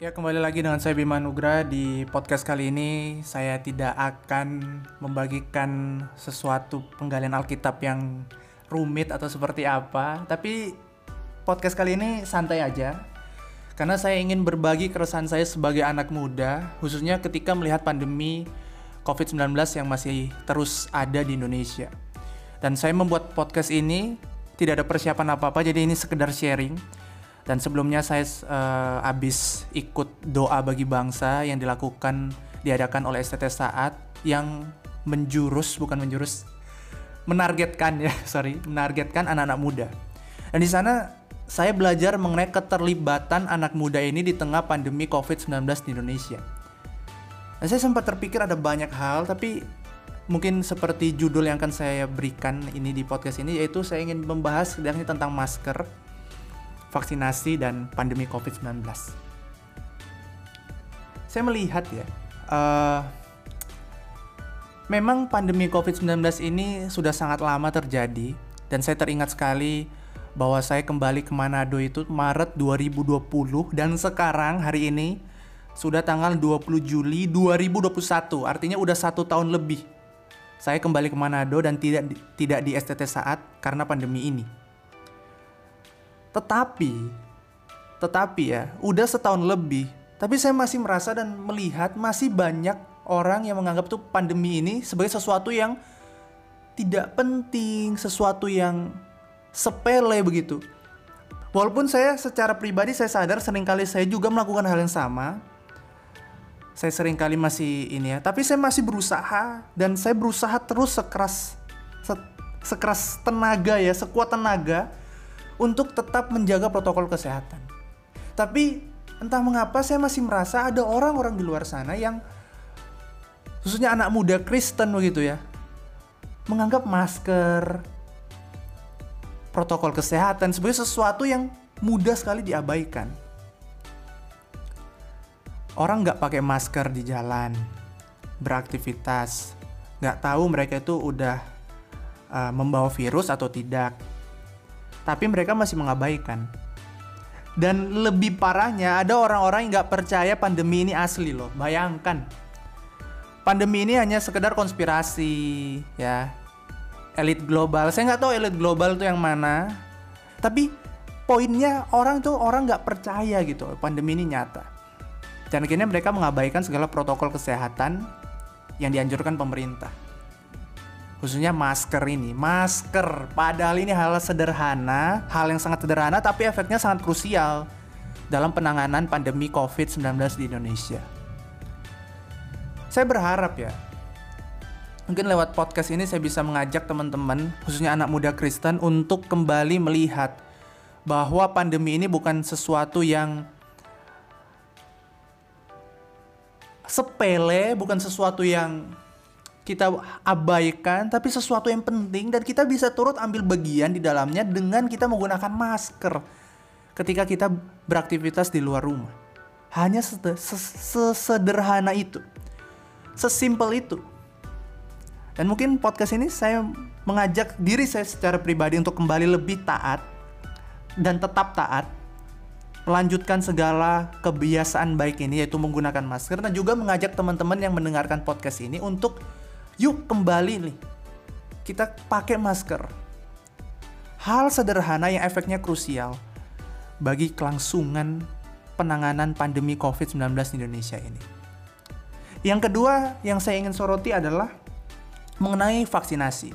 Ya kembali lagi dengan saya Bima Nugra. Di podcast kali ini saya tidak akan membagikan sesuatu penggalian Alkitab yang rumit atau seperti apa. Tapi podcast kali ini santai aja. Karena saya ingin berbagi keresahan saya sebagai anak muda khususnya ketika melihat pandemi COVID-19 yang masih terus ada di Indonesia. Dan saya membuat podcast ini tidak ada persiapan apa-apa jadi ini sekedar sharing dan sebelumnya saya uh, habis ikut doa bagi bangsa yang dilakukan diadakan oleh STT Saat yang menjurus bukan menjurus menargetkan ya sorry menargetkan anak-anak muda. Dan di sana saya belajar mengenai keterlibatan anak muda ini di tengah pandemi COVID-19 di Indonesia. Dan saya sempat terpikir ada banyak hal tapi mungkin seperti judul yang akan saya berikan ini di podcast ini yaitu saya ingin membahas sedangnya tentang masker vaksinasi dan pandemi COVID-19. Saya melihat ya, uh, memang pandemi COVID-19 ini sudah sangat lama terjadi dan saya teringat sekali bahwa saya kembali ke Manado itu Maret 2020 dan sekarang hari ini sudah tanggal 20 Juli 2021 artinya udah satu tahun lebih saya kembali ke Manado dan tidak tidak di STT saat karena pandemi ini tetapi, tetapi ya, udah setahun lebih, tapi saya masih merasa dan melihat masih banyak orang yang menganggap tuh pandemi ini sebagai sesuatu yang tidak penting, sesuatu yang sepele begitu. Walaupun saya secara pribadi saya sadar sering kali saya juga melakukan hal yang sama. Saya sering kali masih ini ya, tapi saya masih berusaha dan saya berusaha terus sekeras se, sekeras tenaga ya, sekuat tenaga untuk tetap menjaga protokol kesehatan. Tapi entah mengapa saya masih merasa ada orang-orang di luar sana yang khususnya anak muda Kristen begitu ya menganggap masker protokol kesehatan sebagai sesuatu yang mudah sekali diabaikan. Orang nggak pakai masker di jalan, beraktivitas, nggak tahu mereka itu udah uh, membawa virus atau tidak tapi mereka masih mengabaikan. Dan lebih parahnya ada orang-orang yang nggak percaya pandemi ini asli loh. Bayangkan, pandemi ini hanya sekedar konspirasi ya, elit global. Saya nggak tahu elit global itu yang mana, tapi poinnya orang tuh orang nggak percaya gitu pandemi ini nyata. Dan akhirnya mereka mengabaikan segala protokol kesehatan yang dianjurkan pemerintah khususnya masker ini. Masker, padahal ini hal sederhana, hal yang sangat sederhana tapi efeknya sangat krusial dalam penanganan pandemi COVID-19 di Indonesia. Saya berharap ya, mungkin lewat podcast ini saya bisa mengajak teman-teman, khususnya anak muda Kristen untuk kembali melihat bahwa pandemi ini bukan sesuatu yang sepele, bukan sesuatu yang kita abaikan tapi sesuatu yang penting dan kita bisa turut ambil bagian di dalamnya dengan kita menggunakan masker ketika kita beraktivitas di luar rumah. Hanya sesederhana itu. Sesimpel itu. Dan mungkin podcast ini saya mengajak diri saya secara pribadi untuk kembali lebih taat dan tetap taat melanjutkan segala kebiasaan baik ini yaitu menggunakan masker dan juga mengajak teman-teman yang mendengarkan podcast ini untuk Yuk kembali nih. Kita pakai masker. Hal sederhana yang efeknya krusial bagi kelangsungan penanganan pandemi COVID-19 di Indonesia ini. Yang kedua yang saya ingin soroti adalah mengenai vaksinasi.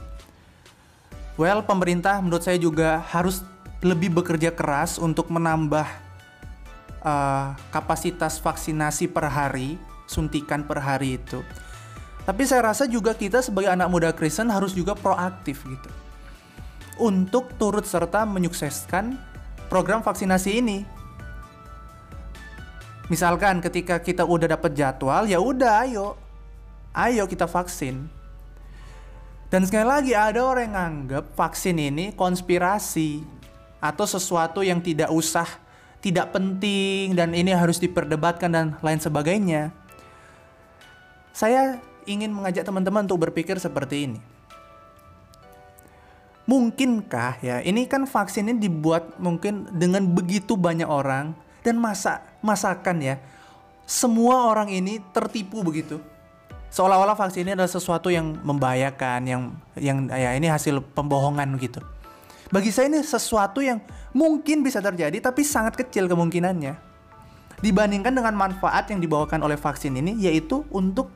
Well, pemerintah menurut saya juga harus lebih bekerja keras untuk menambah uh, kapasitas vaksinasi per hari, suntikan per hari itu tapi saya rasa juga kita sebagai anak muda Kristen harus juga proaktif gitu. Untuk turut serta menyukseskan program vaksinasi ini. Misalkan ketika kita udah dapat jadwal, ya udah ayo. Ayo kita vaksin. Dan sekali lagi ada orang yang nganggap vaksin ini konspirasi atau sesuatu yang tidak usah, tidak penting dan ini harus diperdebatkan dan lain sebagainya. Saya ingin mengajak teman-teman untuk berpikir seperti ini. Mungkinkah ya, ini kan vaksin ini dibuat mungkin dengan begitu banyak orang dan masa masakan ya. Semua orang ini tertipu begitu. Seolah-olah vaksin ini adalah sesuatu yang membahayakan, yang yang ya ini hasil pembohongan gitu. Bagi saya ini sesuatu yang mungkin bisa terjadi tapi sangat kecil kemungkinannya. Dibandingkan dengan manfaat yang dibawakan oleh vaksin ini yaitu untuk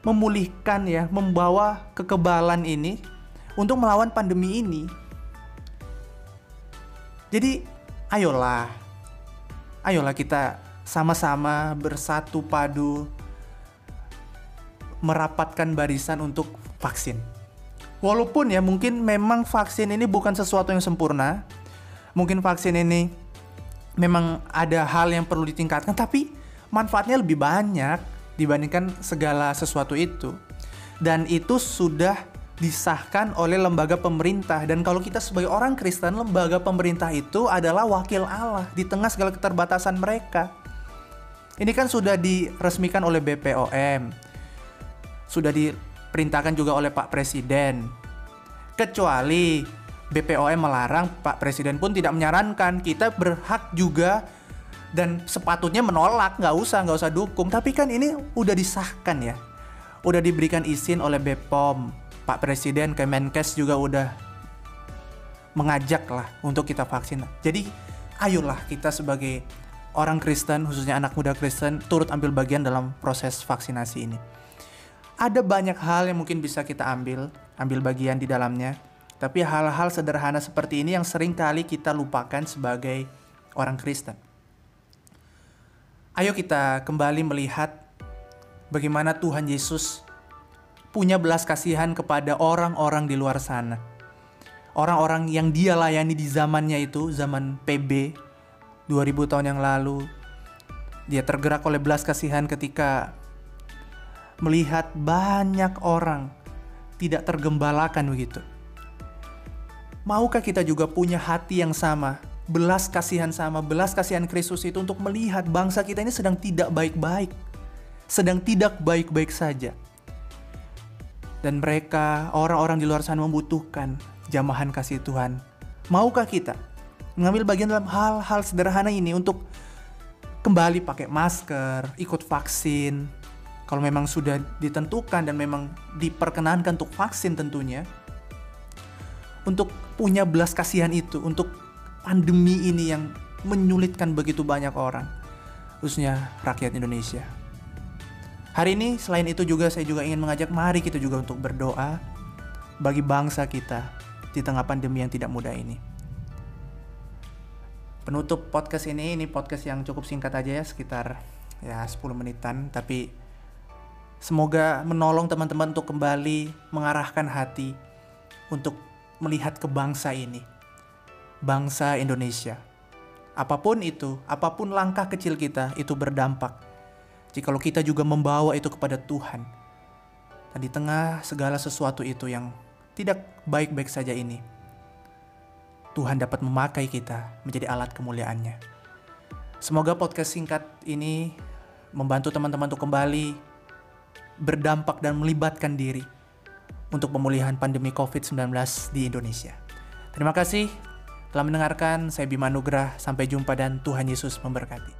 memulihkan ya, membawa kekebalan ini untuk melawan pandemi ini. Jadi, ayolah. Ayolah kita sama-sama bersatu padu merapatkan barisan untuk vaksin. Walaupun ya mungkin memang vaksin ini bukan sesuatu yang sempurna. Mungkin vaksin ini memang ada hal yang perlu ditingkatkan tapi manfaatnya lebih banyak dibandingkan segala sesuatu itu. Dan itu sudah disahkan oleh lembaga pemerintah dan kalau kita sebagai orang Kristen lembaga pemerintah itu adalah wakil Allah di tengah segala keterbatasan mereka. Ini kan sudah diresmikan oleh BPOM. Sudah diperintahkan juga oleh Pak Presiden. Kecuali BPOM melarang, Pak Presiden pun tidak menyarankan. Kita berhak juga dan sepatutnya menolak, nggak usah, nggak usah dukung. Tapi kan ini udah disahkan ya, udah diberikan izin oleh BPOM, Pak Presiden, Kemenkes juga udah mengajak lah untuk kita vaksin. Jadi ayolah kita sebagai orang Kristen, khususnya anak muda Kristen, turut ambil bagian dalam proses vaksinasi ini. Ada banyak hal yang mungkin bisa kita ambil, ambil bagian di dalamnya. Tapi hal-hal sederhana seperti ini yang sering kali kita lupakan sebagai orang Kristen. Ayo kita kembali melihat bagaimana Tuhan Yesus punya belas kasihan kepada orang-orang di luar sana. Orang-orang yang dia layani di zamannya itu, zaman PB 2000 tahun yang lalu. Dia tergerak oleh belas kasihan ketika melihat banyak orang tidak tergembalakan begitu. Maukah kita juga punya hati yang sama belas kasihan sama belas kasihan Kristus itu untuk melihat bangsa kita ini sedang tidak baik-baik, sedang tidak baik-baik saja. Dan mereka, orang-orang di luar sana membutuhkan jamahan kasih Tuhan. Maukah kita mengambil bagian dalam hal-hal sederhana ini untuk kembali pakai masker, ikut vaksin, kalau memang sudah ditentukan dan memang diperkenankan untuk vaksin tentunya, untuk punya belas kasihan itu, untuk pandemi ini yang menyulitkan begitu banyak orang, khususnya rakyat Indonesia. Hari ini selain itu juga saya juga ingin mengajak mari kita juga untuk berdoa bagi bangsa kita di tengah pandemi yang tidak mudah ini. Penutup podcast ini, ini podcast yang cukup singkat aja ya, sekitar ya 10 menitan, tapi semoga menolong teman-teman untuk kembali mengarahkan hati untuk melihat ke bangsa ini bangsa Indonesia. Apa pun itu, apa pun langkah kecil kita, itu berdampak. Jikalau kita juga membawa itu kepada Tuhan. Dan di tengah segala sesuatu itu yang tidak baik-baik saja ini, Tuhan dapat memakai kita menjadi alat kemuliaannya. Semoga podcast singkat ini membantu teman-teman untuk kembali berdampak dan melibatkan diri untuk pemulihan pandemi COVID-19 di Indonesia. Terima kasih telah mendengarkan. Saya Bima Nugrah. Sampai jumpa dan Tuhan Yesus memberkati.